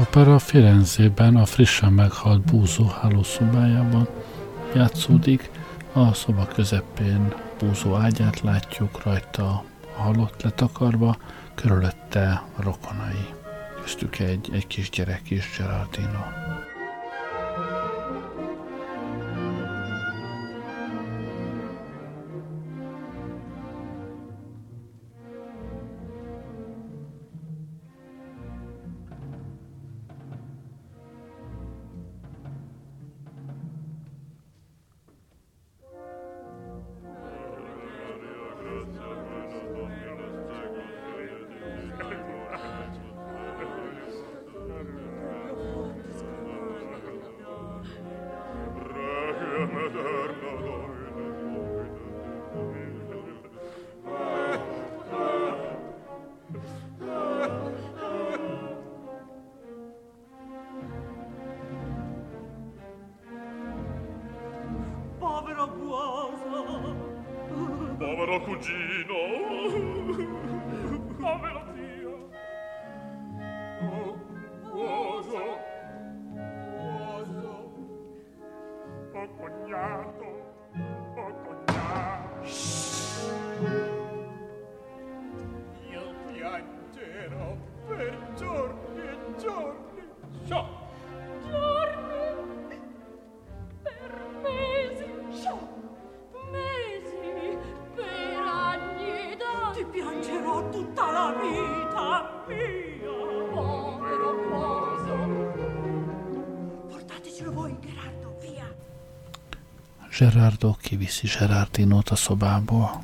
opera Firenzében a frissen meghalt búzó hálószobájában játszódik. A szoba közepén búzó ágyát látjuk, rajta a halott letakarva, körülötte rokonai. Köztük egy, egy kis gyerek is, Gerardino. Gerardo kiviszi Gerardinót a szobából.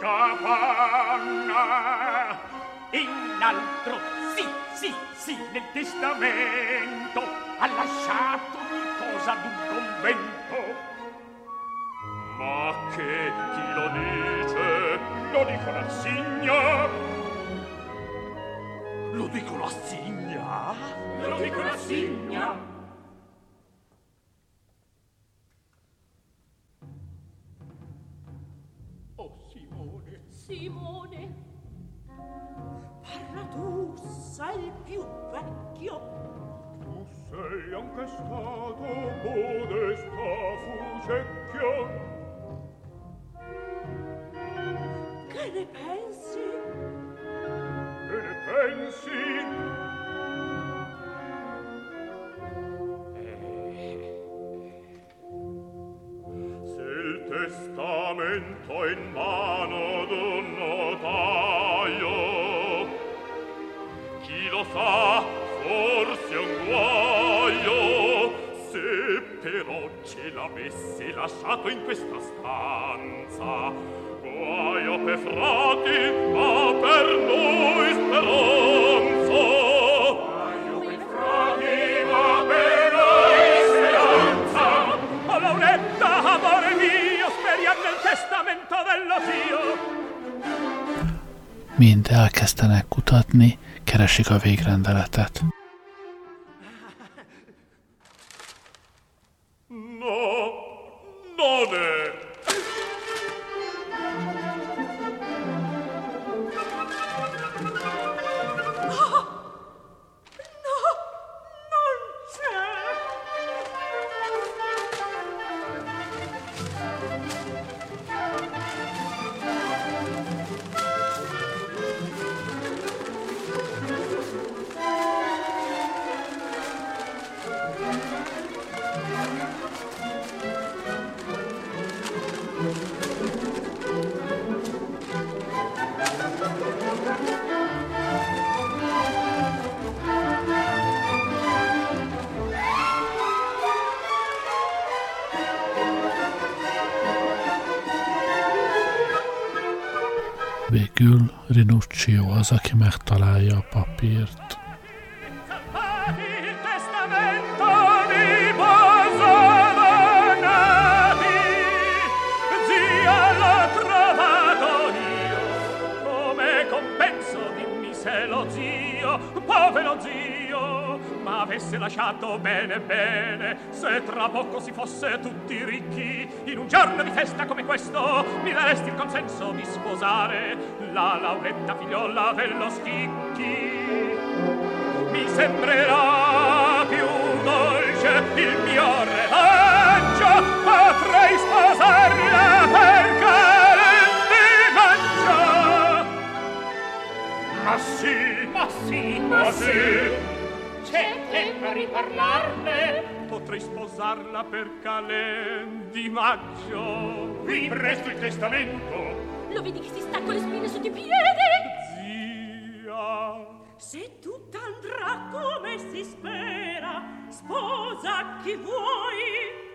panna in altro sì sì sì nel testamento ha lasciato cosa d'un convento Ma che chi lo dice? Lo dico la signa? Lo dico la signa? Lo dico la signa? Simone! Parla tu, sei più vecchio! Tu sei anche stato modesta fucecchio Che ne pensi? Che ne pensi? Se il testamento è in mano d'un guaio chi lo sa forse un guaio se però ce l'avesse lasciato in questa stanza. Guaio per frati ma per noi sperò Mind elkezdenek kutatni, keresik a végrendeletet. Povero zio, ma avesse lasciato bene bene, se tra poco si fosse tutti ricchi, in un giorno di festa come questo, mi daresti il consenso di sposare la Lauretta figliola dello Schicchi. Mi sembrerà più dolce il mio revaggio, potrei sposarla Ma sì, ma sì, ma sì. C'è tempo a riparlarne. Potrei sposarla per Calè di maggio. Vi presto il testamento. Lo vedi che si sta con le spine sotto i piedi? Zia. Se tutto andrà come si spera, sposa chi vuoi.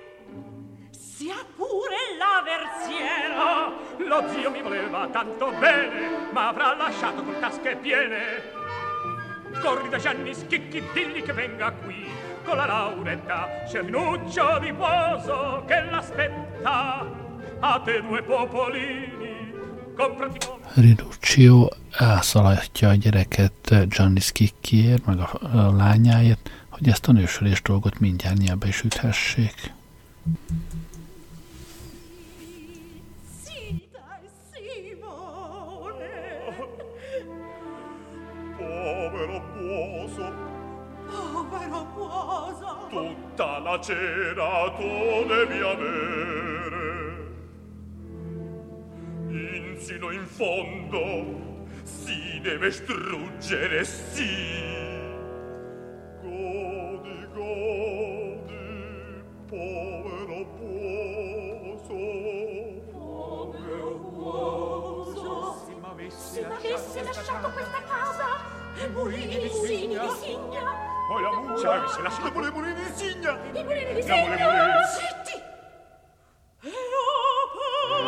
Sia pure la versiera. Lo zio mi voleva tanto bene, ma avrà lasciato con tasche piene. Corri da Gianni Schicchi, digli che venga qui con la lauretta. C'è Rinuccio di Poso che l'aspetta. A te due popolini, comprati con... Rinuccio elszaladja a gyereket Gianni Skikkiért, meg a, a lányáért, hogy ezt a nősülés dolgot mindjárt nyelbe is üthessék. la cera tu devi avere. Insino in fondo si deve struggere, sì. Poi la muccia l'avesse lasciato. Le mulini di signa! I mulini di Andiamo, le signa. mulini. Zitti. E io parto.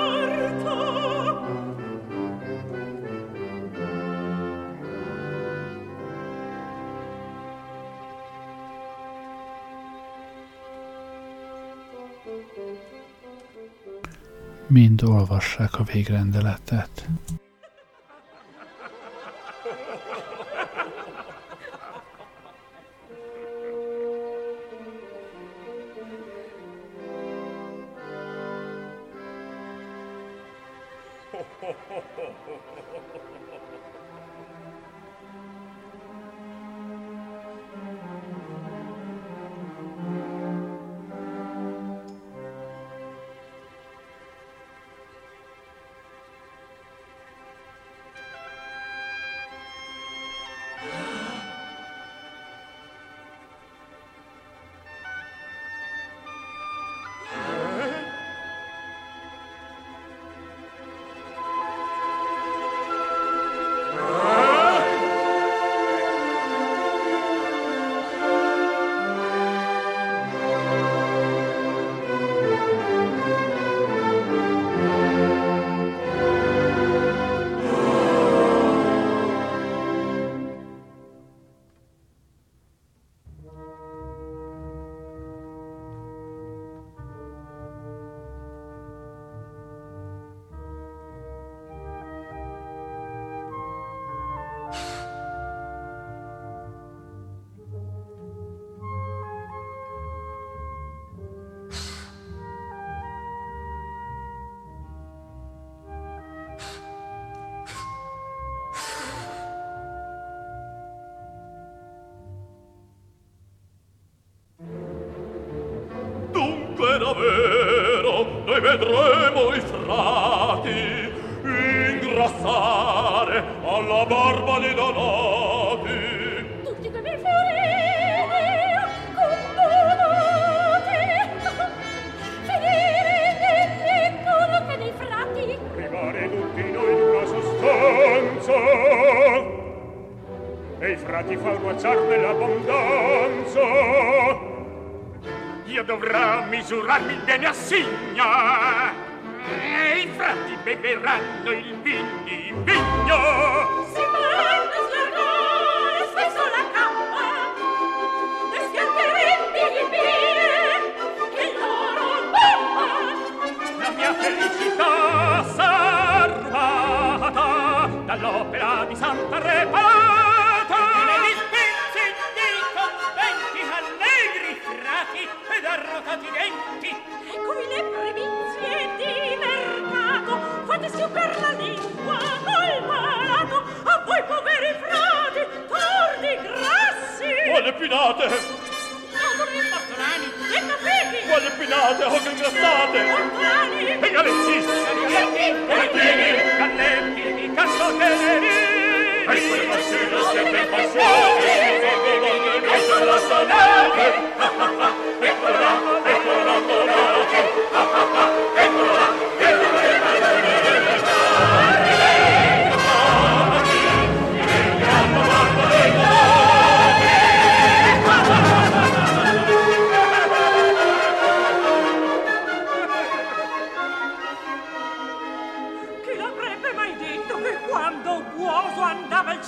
Mind olvassák a végrendeletet. Di Santa Reparata ed arrotati denti qui le primizie di mercato fatesi per la lingua col malato a voi poveri frati tordi grassi quale pinate Odori portolani e capiti quale pinate o che ingrassate e galezzissimi Portini, cannetti di cassoteneri ecco le passioni siete passioni ecco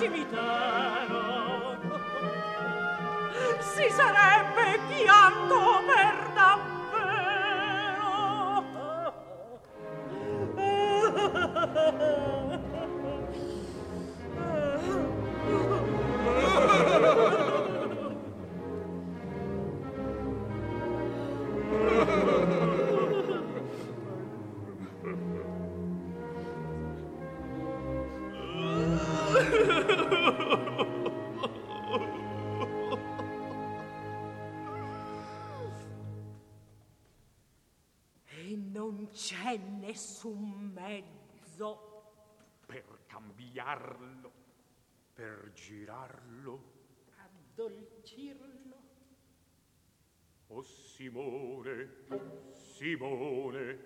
la c'è nessun mezzo per cambiarlo, per girarlo, addolcirlo. Oh Simone, Simone,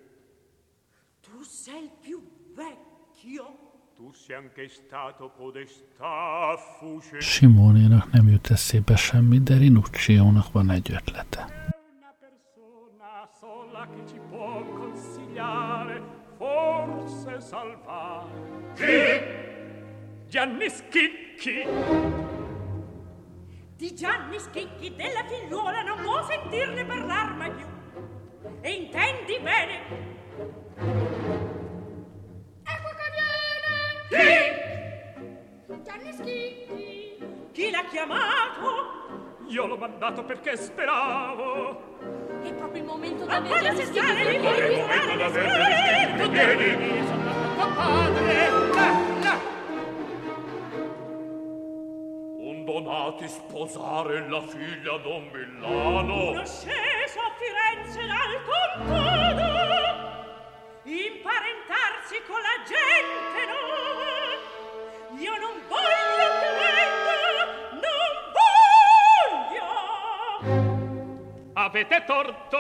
tu sei il più vecchio. Tu sei anche stato podestà fusce. Simónénak nem jut eszébe semmi, de Rinucciónak van egy ötlete. Consigliare, forse salvare. Chi? Gianni Schicchi. Di Gianni Schicchi della figliuola non può sentirne parlar mai più. E intendi bene? Ecco che viene! Chi? Gianni Schicchi. Chi l'ha chiamato? Io l'ho mandato perché speravo è proprio il momento da vedere Ancora si stare, vieni, vieni, vieni, vieni, vieni, sono tuo padre, là, là. Un donati sposare la figlia don Villano. Un sceso a Firenze dal contado, imparentarsi con la gente, no. Io non voglio avete torto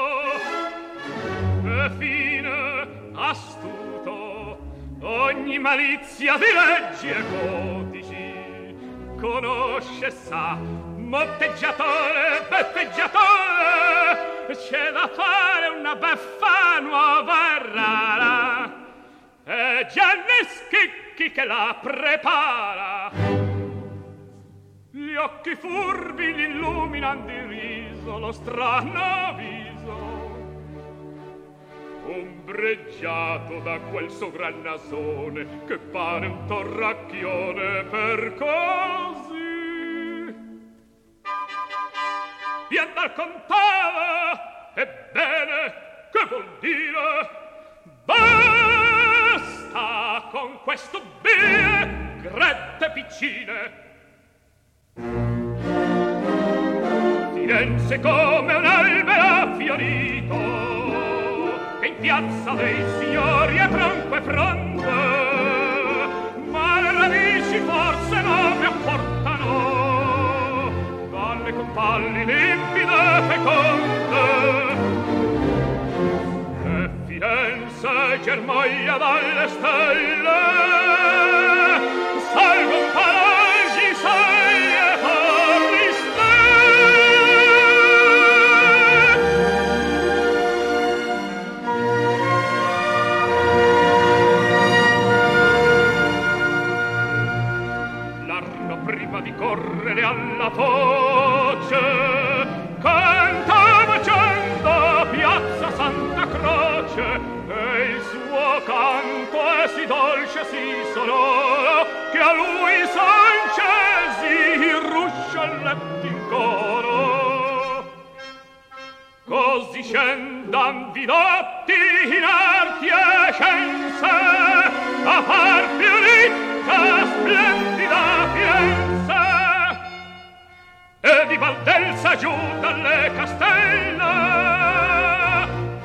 e fine astuto ogni malizia di leggi e codici conosce sa motteggiatore beffeggiatore c'è da fare una beffa nuova e rara e già ne schicchi che la prepara. Gli occhi furbi gli illuminan di lo strano viso ombreggiato da quel sovran nasone che pare un torracchione per così. Vien dal contado ebbene che vuol dire? Basta con questo bie grette piccine Firenze come un albero fiorito che in piazza dei signori è franco e franco ma le radici forse non mi apportano. Dalle compalli limpide e feconde e Firenze germoglia dalle stelle. Correre alla foce canta facendo piazza Santa Croce e il suo canto è sì dolce sì sonoro che a lui Sancesi ruscelletti in coro. Così scendan vidotti inerti e scienze a far più ricca splendida e di Valdelsa giù dalle castelle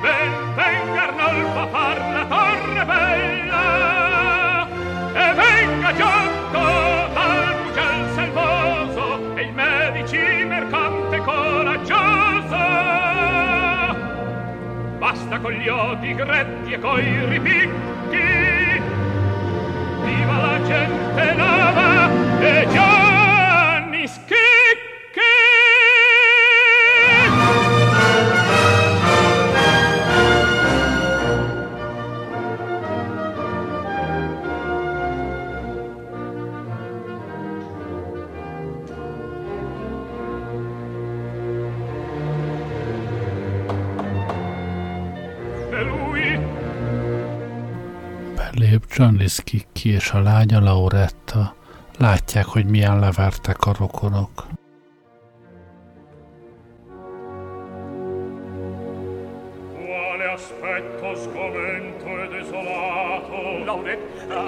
ben venga Arnolfo a far la torre bella e venga Giotto dal Bugel selvoso e il medici mercante coraggioso. Basta con gli odi gretti e coi ripicchi viva la gente nova e Gianni John Liszkiki és a lánya Lauretta látják, hogy milyen levertek a rokonok. Quale aspetto sgomento e desolato Lauretta.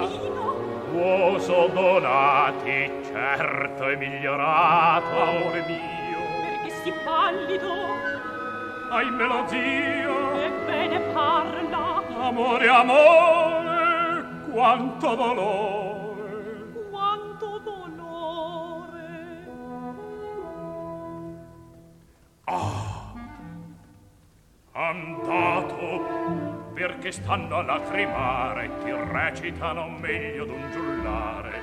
Uoso donati certo è migliorato. Amore mio. Perché si pallido. Ahimè lo zio. Ebbene parla. Amore, amore Quanto dolore. Quanto dolore. Andato perché stanno a lacrimare ti recitano meglio d'un giullare.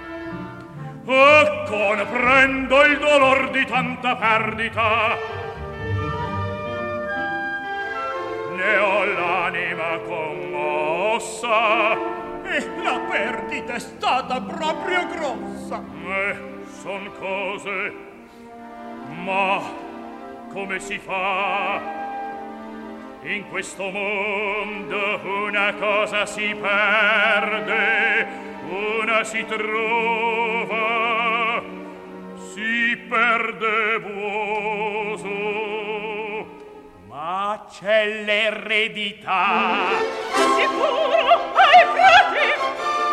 Ecco ne prendo il dolor di tanta perdita. Ne ho l'anima commossa E la perdita è stata proprio grossa. Eh, son cose. Ma come si fa? In questo mondo una cosa si perde una si trova. Si perde buoso ma c'è l'eredità. Sicuro ai frati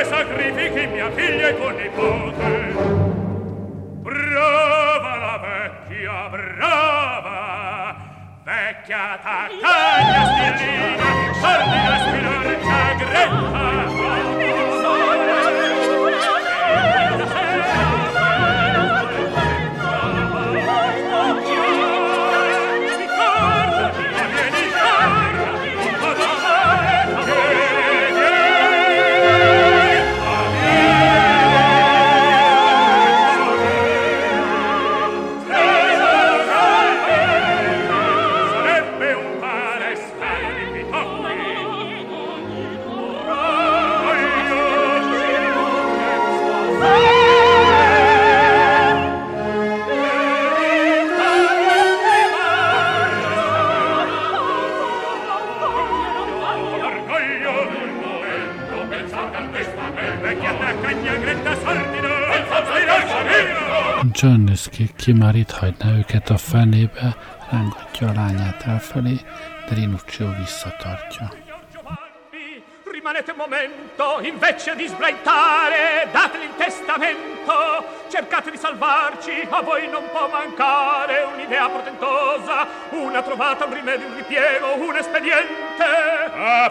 che sacrifichi mia figlia e tuo nipote. Brava la vecchia, brava, vecchia taccagna stilina, sordida spinarcia gretta, Csörnöszki ki már itt hagyná őket a fenébe, rángatja a lányát elfelé, de Rinuccio visszatartja. Rimanete un momento, invece di sbraitare, dateli il testamento, cercate di salvarci, a voi non può mancare un'idea portentosa, una trovata, un rimedio, un ripiego, un espediente.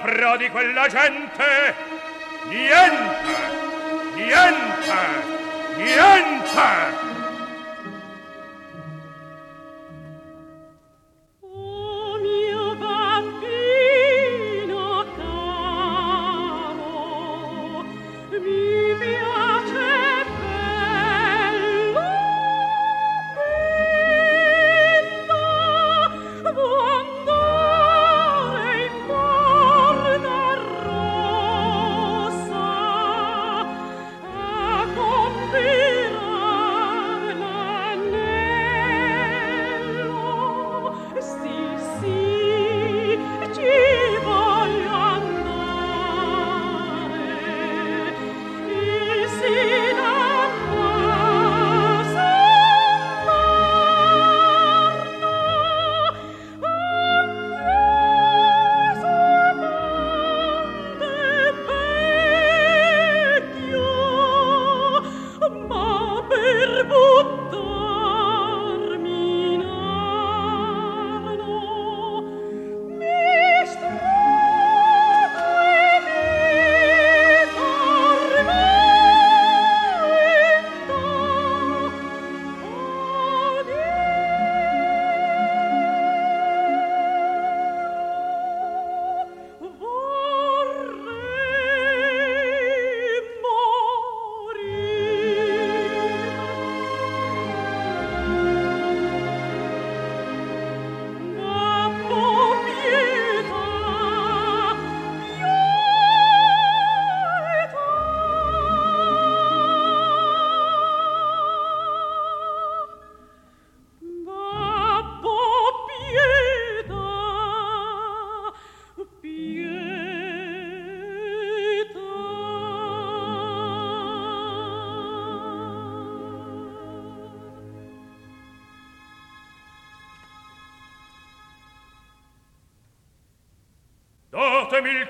Però di quella gente, niente, niente, niente!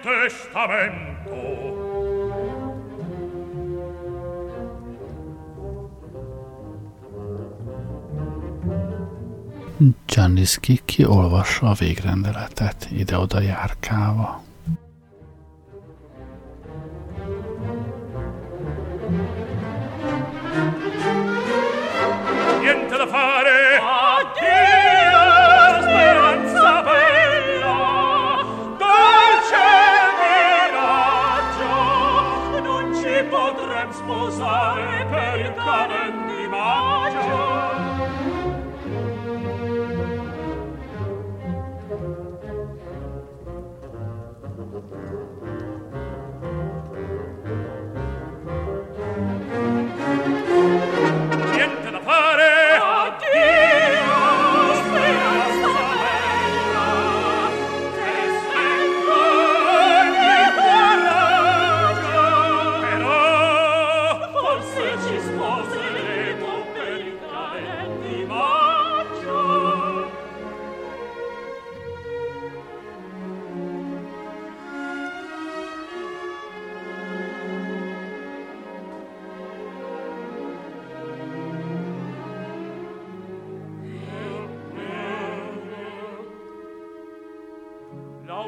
Testamento. Gianniski kiolvassa a végrendeletet ide-oda járkálva.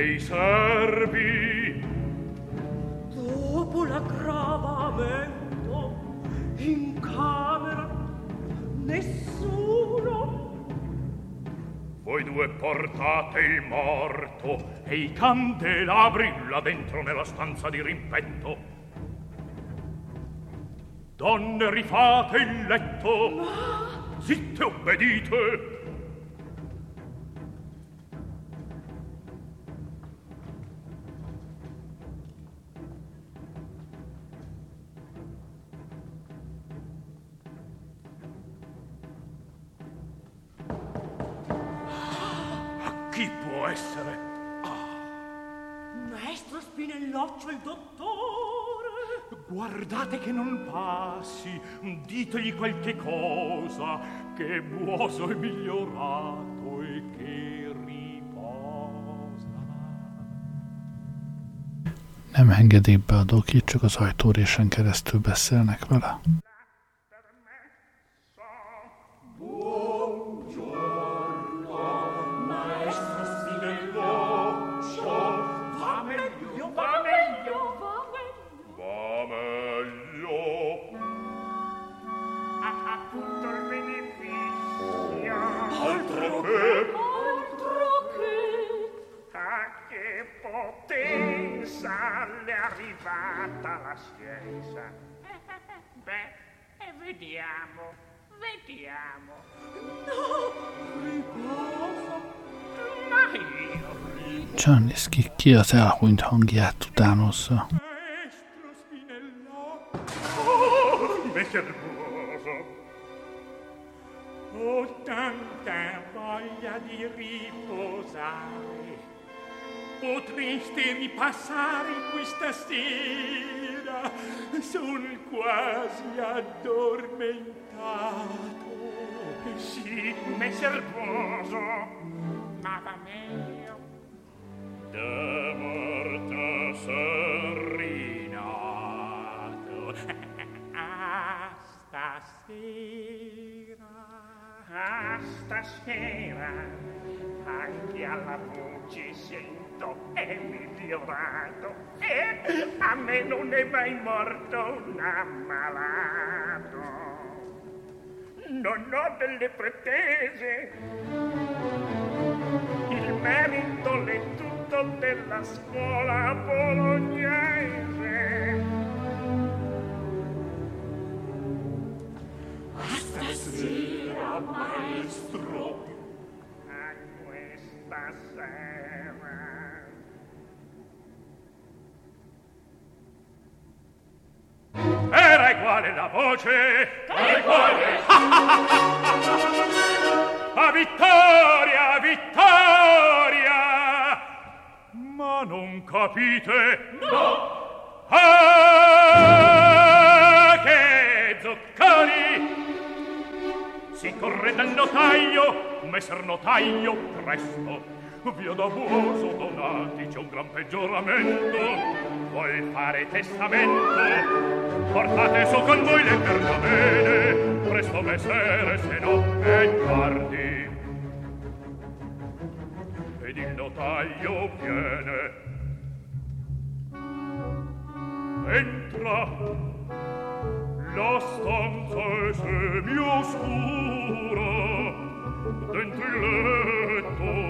Nei servi. Dopo l'aggravamento, in camera, nessuno voi due portate il morto e i candelabri là dentro nella stanza di rimpetto. Donne, rifate il letto. Ma zitte obbedite ditegli qualche cosa, che buoso e migliorato e che riposa. Nem engedélybe adok itt, csak az ajtórésen keresztül beszélnek vele. Gianniszki ki az elhunyt hangját utánozza. Maestro Spinelloccio! Oh, tanta voglia di riposare. Potreste ripassare questa sera? Sono quasi addormentato. sì, messer Boso. Ma va meglio. Stasera. Anche alla voce sento è migliorato. E a me non è mai morto un ammalato. Non ho delle pretese. Il merito è tutto della scuola bolognese. Stasera, maestro. Era eguale la voce. Tale quale A vittoria, vittoria! Ma non capite? no Ah, che zocconi! Si corre dal notaio, messer notaio, presto! Via da Buoso donati c'è un gran peggioramento. Vuol fare testamento? Portate su con voi le pergamene, presto messere, se no è tardi. Ed il notaio viene. Entra. La stanza è semi-oscura. Dentro il letto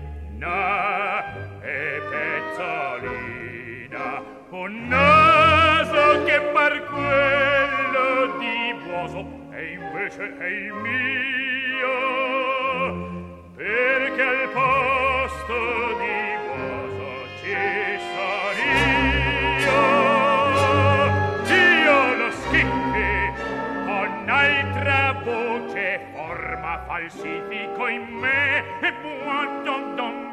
pezzolina e pezzolina. Un naso che par quello di buoso e invece è il mio. Perché al posto di buoso ci sono io. Io lo schicchi con altra voce forma falsifico in me e buon donnati testando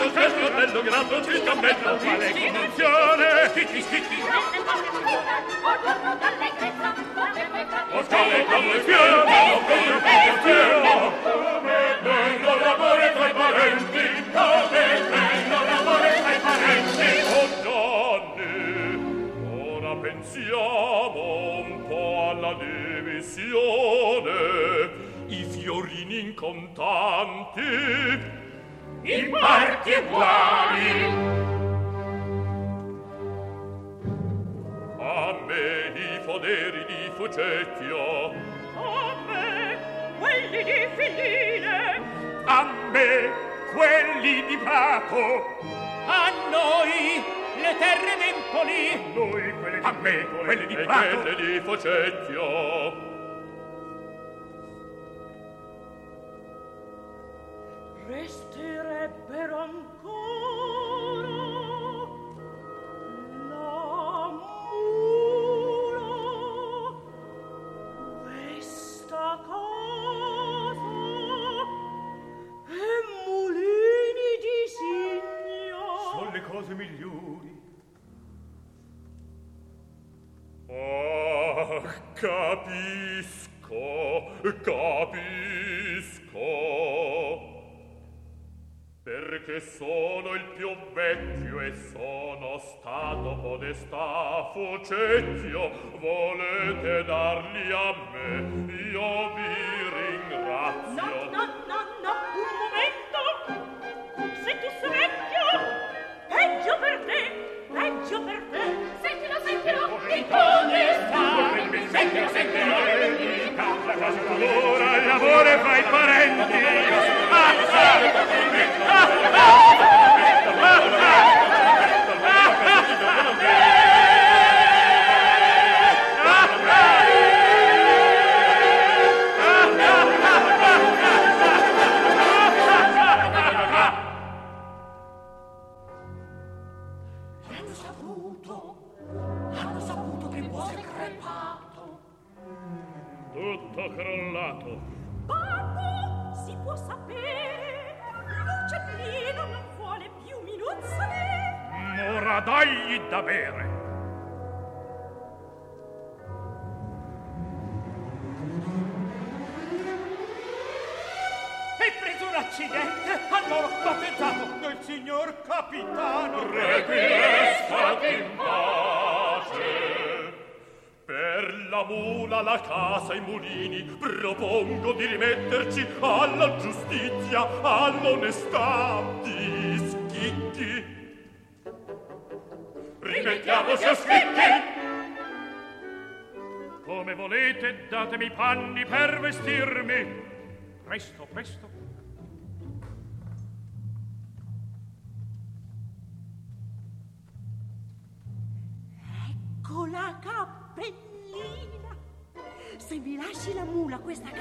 questo il testo bello grato ci sta bello. Fare condizione fitti fitti buongiorno d'allegrezza o scale con il fiore o con le fiore come bello l'amore oh, ora pensiamo un po' alla divisione. I fiorini in parti uguali. A me i foderi di Fucecchio a me quelli di Filline a me quelli di Prato. A noi le terre d'Empoli noi quelli di a me quelli di Prato. e quelli di Fucecchio. Resterebbero ancora vecchio e sono stato podestà fucecchio volete darli a me? Io vi ringrazio. No no no no un momento. Se tu sei vecchio peggio per te peggio per te. Sentilo sentilo il podestà sentilo sentilo la casa lavora il lavoro fa i parenti. Ah, ah,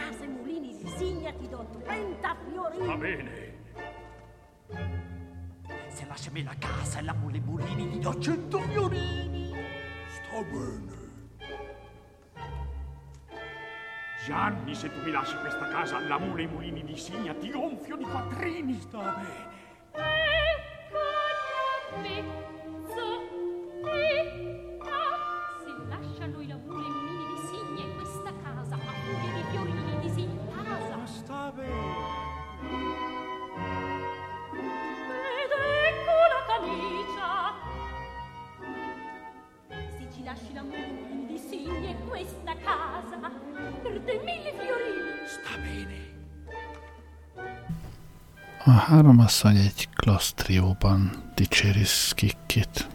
e mulini di signa ti do 30 fiorini va bene. Se lasciami la casa e la mula e mulini gli do 100 fiorini sta bene. Gianni, se tu mi lasci questa casa, la mula e i mulini di Signa, ti gonfio di quattrini. Sta bene. Ecco la Se ci lasci la mulini di Signa in questa casa, per te mille fiorini. Sta bene. A három asszony egy klasztrióban dicséri Skikkit.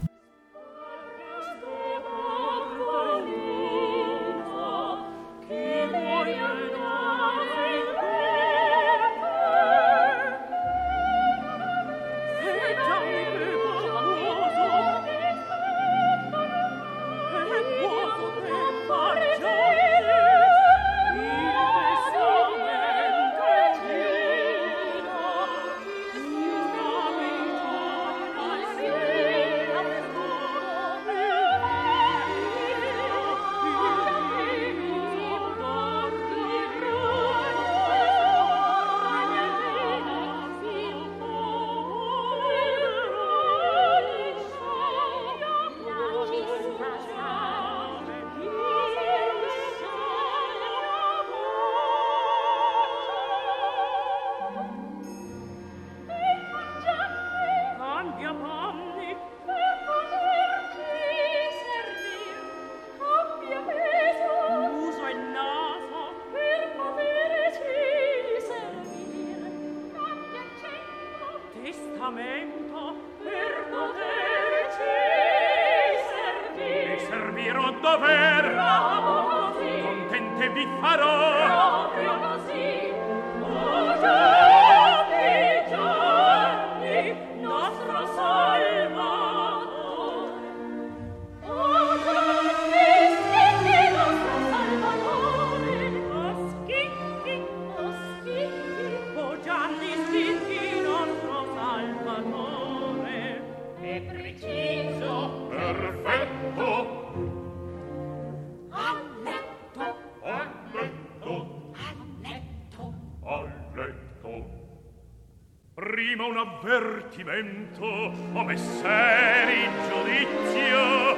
sentimento o messer in giudizio.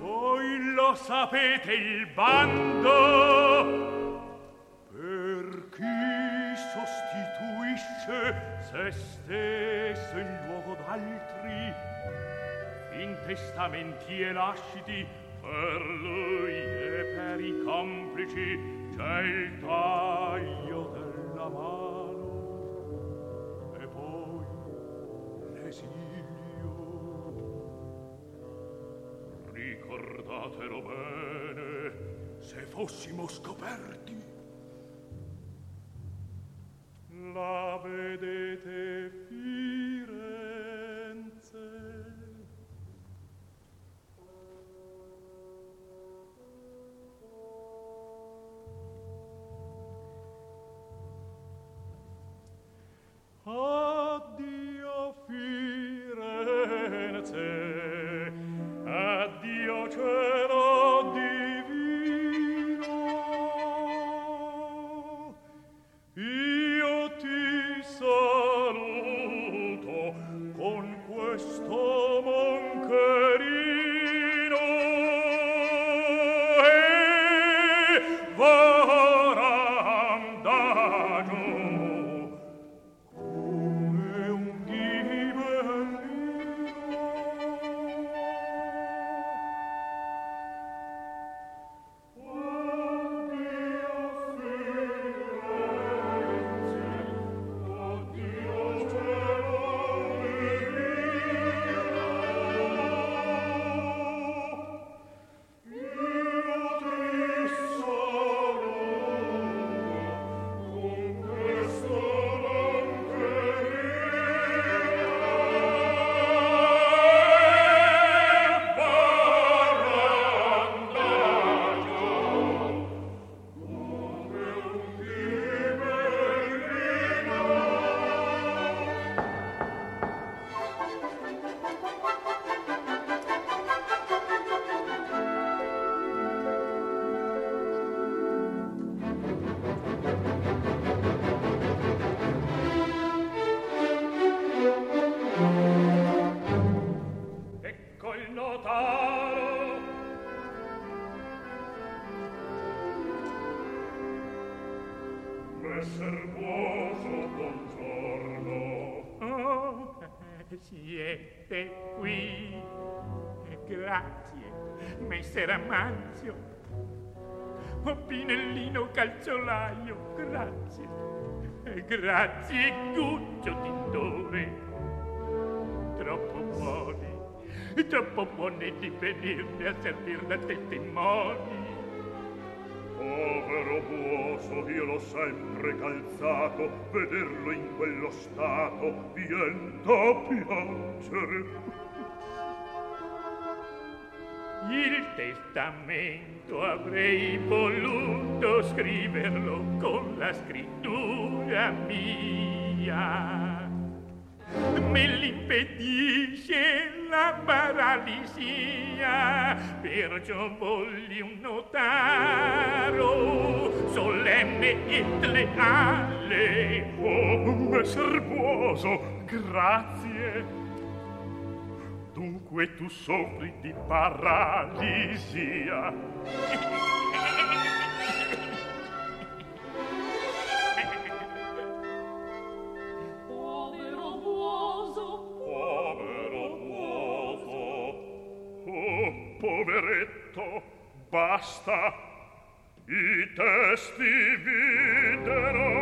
Voi lo sapete il bando. Per chi sostituisce se stesso in luogo d'altri in testamenti e lasciti per lui e per i complici c'è il ricordatelo bene. Se fossimo scoperti messer Amanzio. Oh, Pinellino calciolaio, grazie. Grazie, Guccio Tindore. Troppo buoni, troppo buoni di venirmi a servir da testimoni. Povero Buoso, io l'ho sempre calzato, vederlo in quello stato vien da piangere. il testamento avrei voluto scriverlo con la scrittura mia. Me l'impedisce la paralisia perciò volli un notaro solenne e leale oh messer buoso grazie. Dunque tu soffri di paralisia. Povero buoso, Povero Buoso. Oh, poveretto, basta. I testi videro.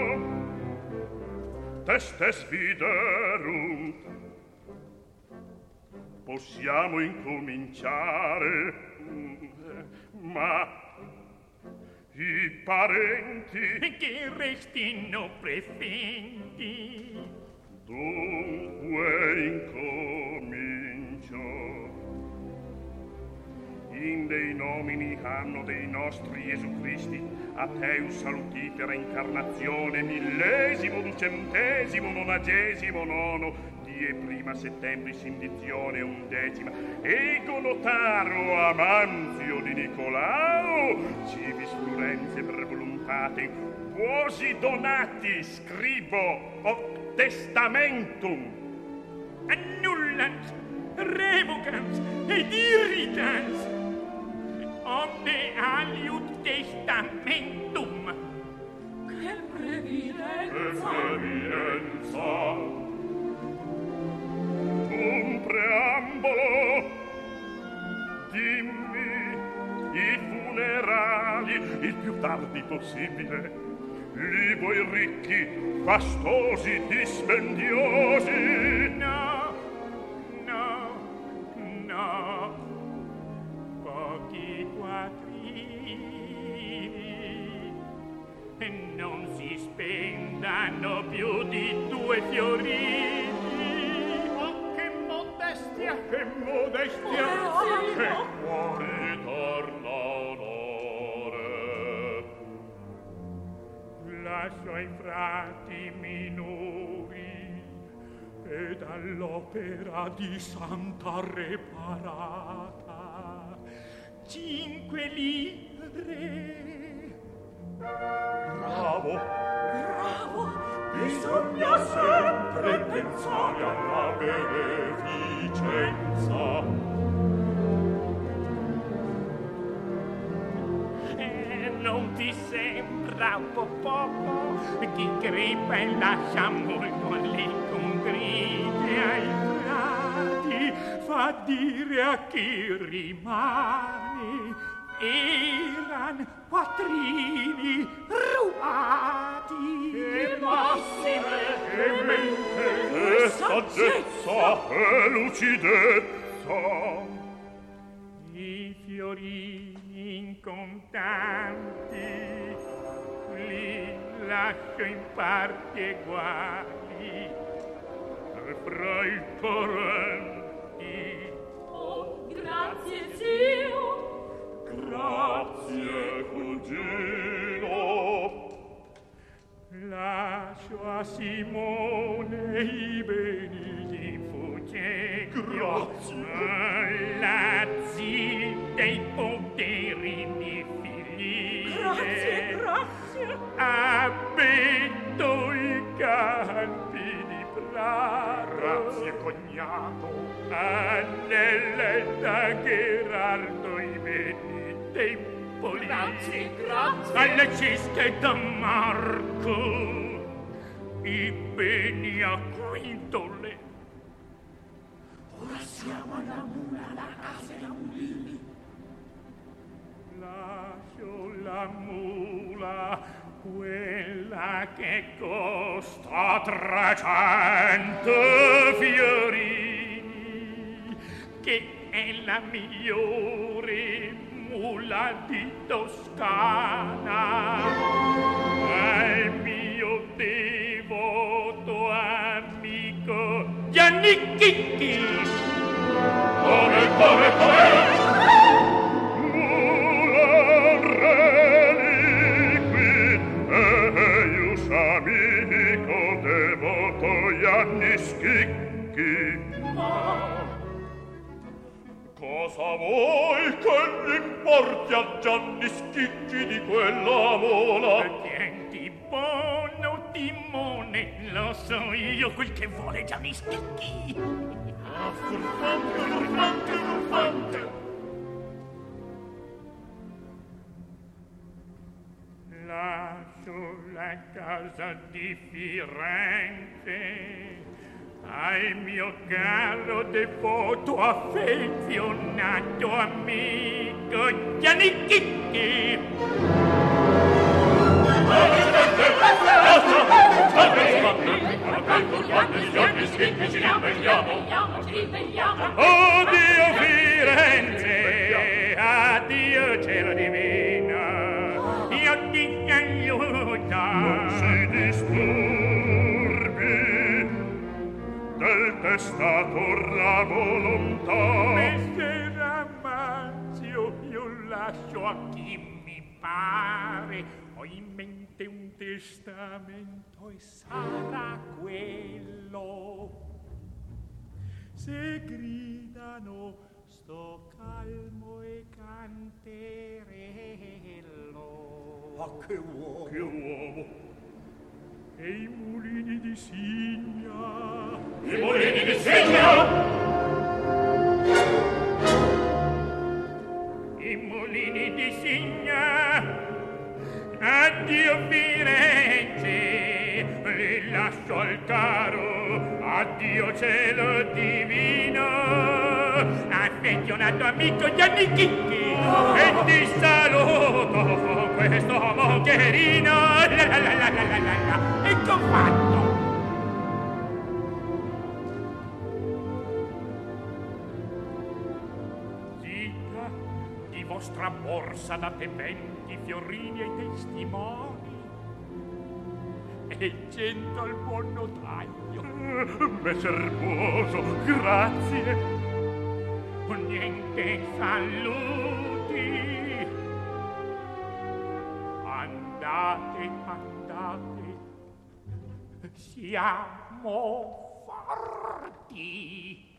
Testes videru. Possiamo incominciare, ma i parenti che restino presenti. Dunque incomincio. In dei nomini hanno dei nostri Gesù Cristi, a te un salutitera incarnazione millesimo, ducentesimo, nonagesimo, nono, e prima settembre sindizione undecima. Ego notaro amanzio di Nicolao civis plurenze per voluntate quosi donati scribo o testamentum. Annullans revocans ed irritans. Omne aliut testamentum? Che previdenza! Previdenza! preambolo dimmi i funerali il più tardi possibile. Li voi ricchi fastosi dispendiosi. No no no. Pochi quattrini non si spendano più di due fiorini. Modestia che cuore torna onore. Lascio ai frati minori ed all'opera di santa reparata. Cinque lire. Bravo. Bravo. Bisogna sempre pensare alla beneficenza e non ti sembra un po' poco chi crepa e lascia molto alle congride ai frati? Fa dire a chi rimane eran quattrini rubati. E massime e mente e saggezza e lucidezza. I fiorini incontanti li lascio in parti eguali. Fra i parenti oh grazie zio Grazie, cugino. Lascio a Simone i beni di Fugenio. Grazie. La zi dei poteri di figli. Grazie, grazie. Abetto i campi di Prato. Grazie, cognato. Anelle Gerardo. Tempoli. Grazie, grazie. Alle ciste da Marco, i beni a quintole. Ora siamo alla mula, la casa la mulini. Lascio la mula, quella che costa trecento fiorini, che è la migliore mula di Toscana al mio devoto amico Gianni Chicchi come come come amico devoto Gianni Schicchi. Oh. Cosa vuoi che l'importi a Gianni Schicchi di quella mola? Tienti buono timone, lo so io quel che vuole Gianni Schicchi. Ah, furfante, furfante, furfante! Lascio la casa di Firenze Ai mio caro devoto affezionato amico Giannichitti. Oh Dio Firenze, addio cielo di me. Del testator la volontà Messer Amanzio io lascio a chi mi pare. Ho in mente un testamento e sarà quello. Se gridano sto calmo e canterello. Ah che uomo. Che uomo e i mulini di Signa. I mulini di Signa! I mulini di Signa! Addio Firenze li lascio al caro addio cielo divino. Affezionato amico Gianni Chicchi e ti saluto questo mocherino. La la la la la la la. E che ho fatto vostra borsa date venti fiorini ai testimoni. E cento al buon notaio. Messer Buoso grazie. Niente saluti. Andate andate. Siamo forti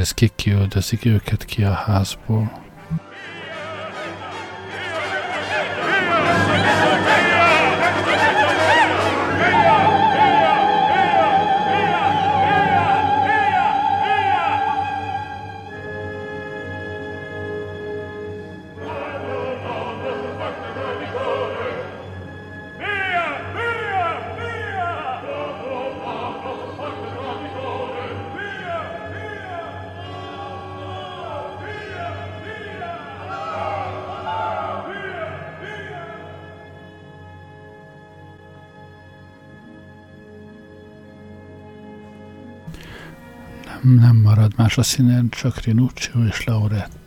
Janis kikiüldözik őket ki a házból. Más a színen, csak Rinuccio és Lauretta.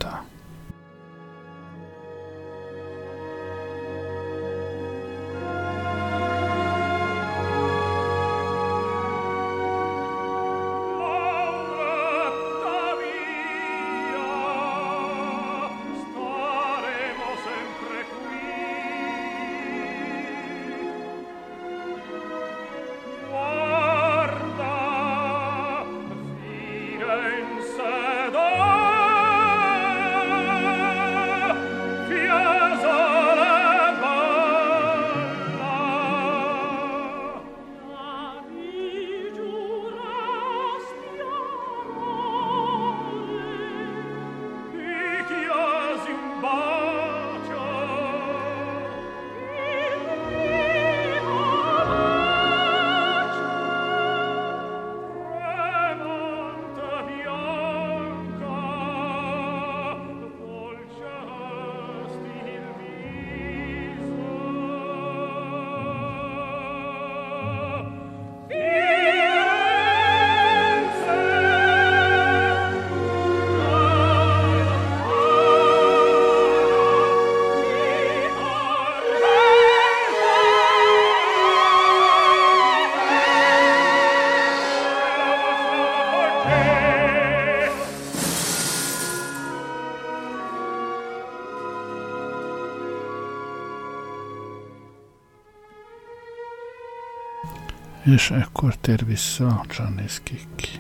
És ekkor tér vissza Csanészkiki.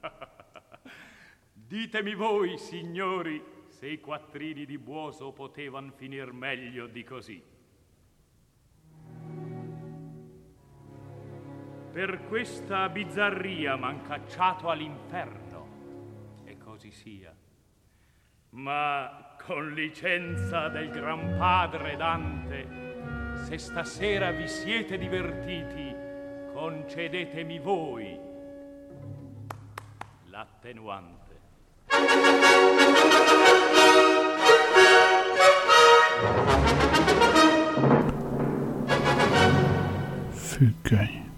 Ditemi voi, signori, se i quattrini di Buoso potevan finir meglio di così. Per questa bizzarria m'han cacciato all'inferno, e così sia. Ma con licenza del gran padre Dante, se stasera vi siete divertiti, concedetemi voi l'attenuante. Függöny.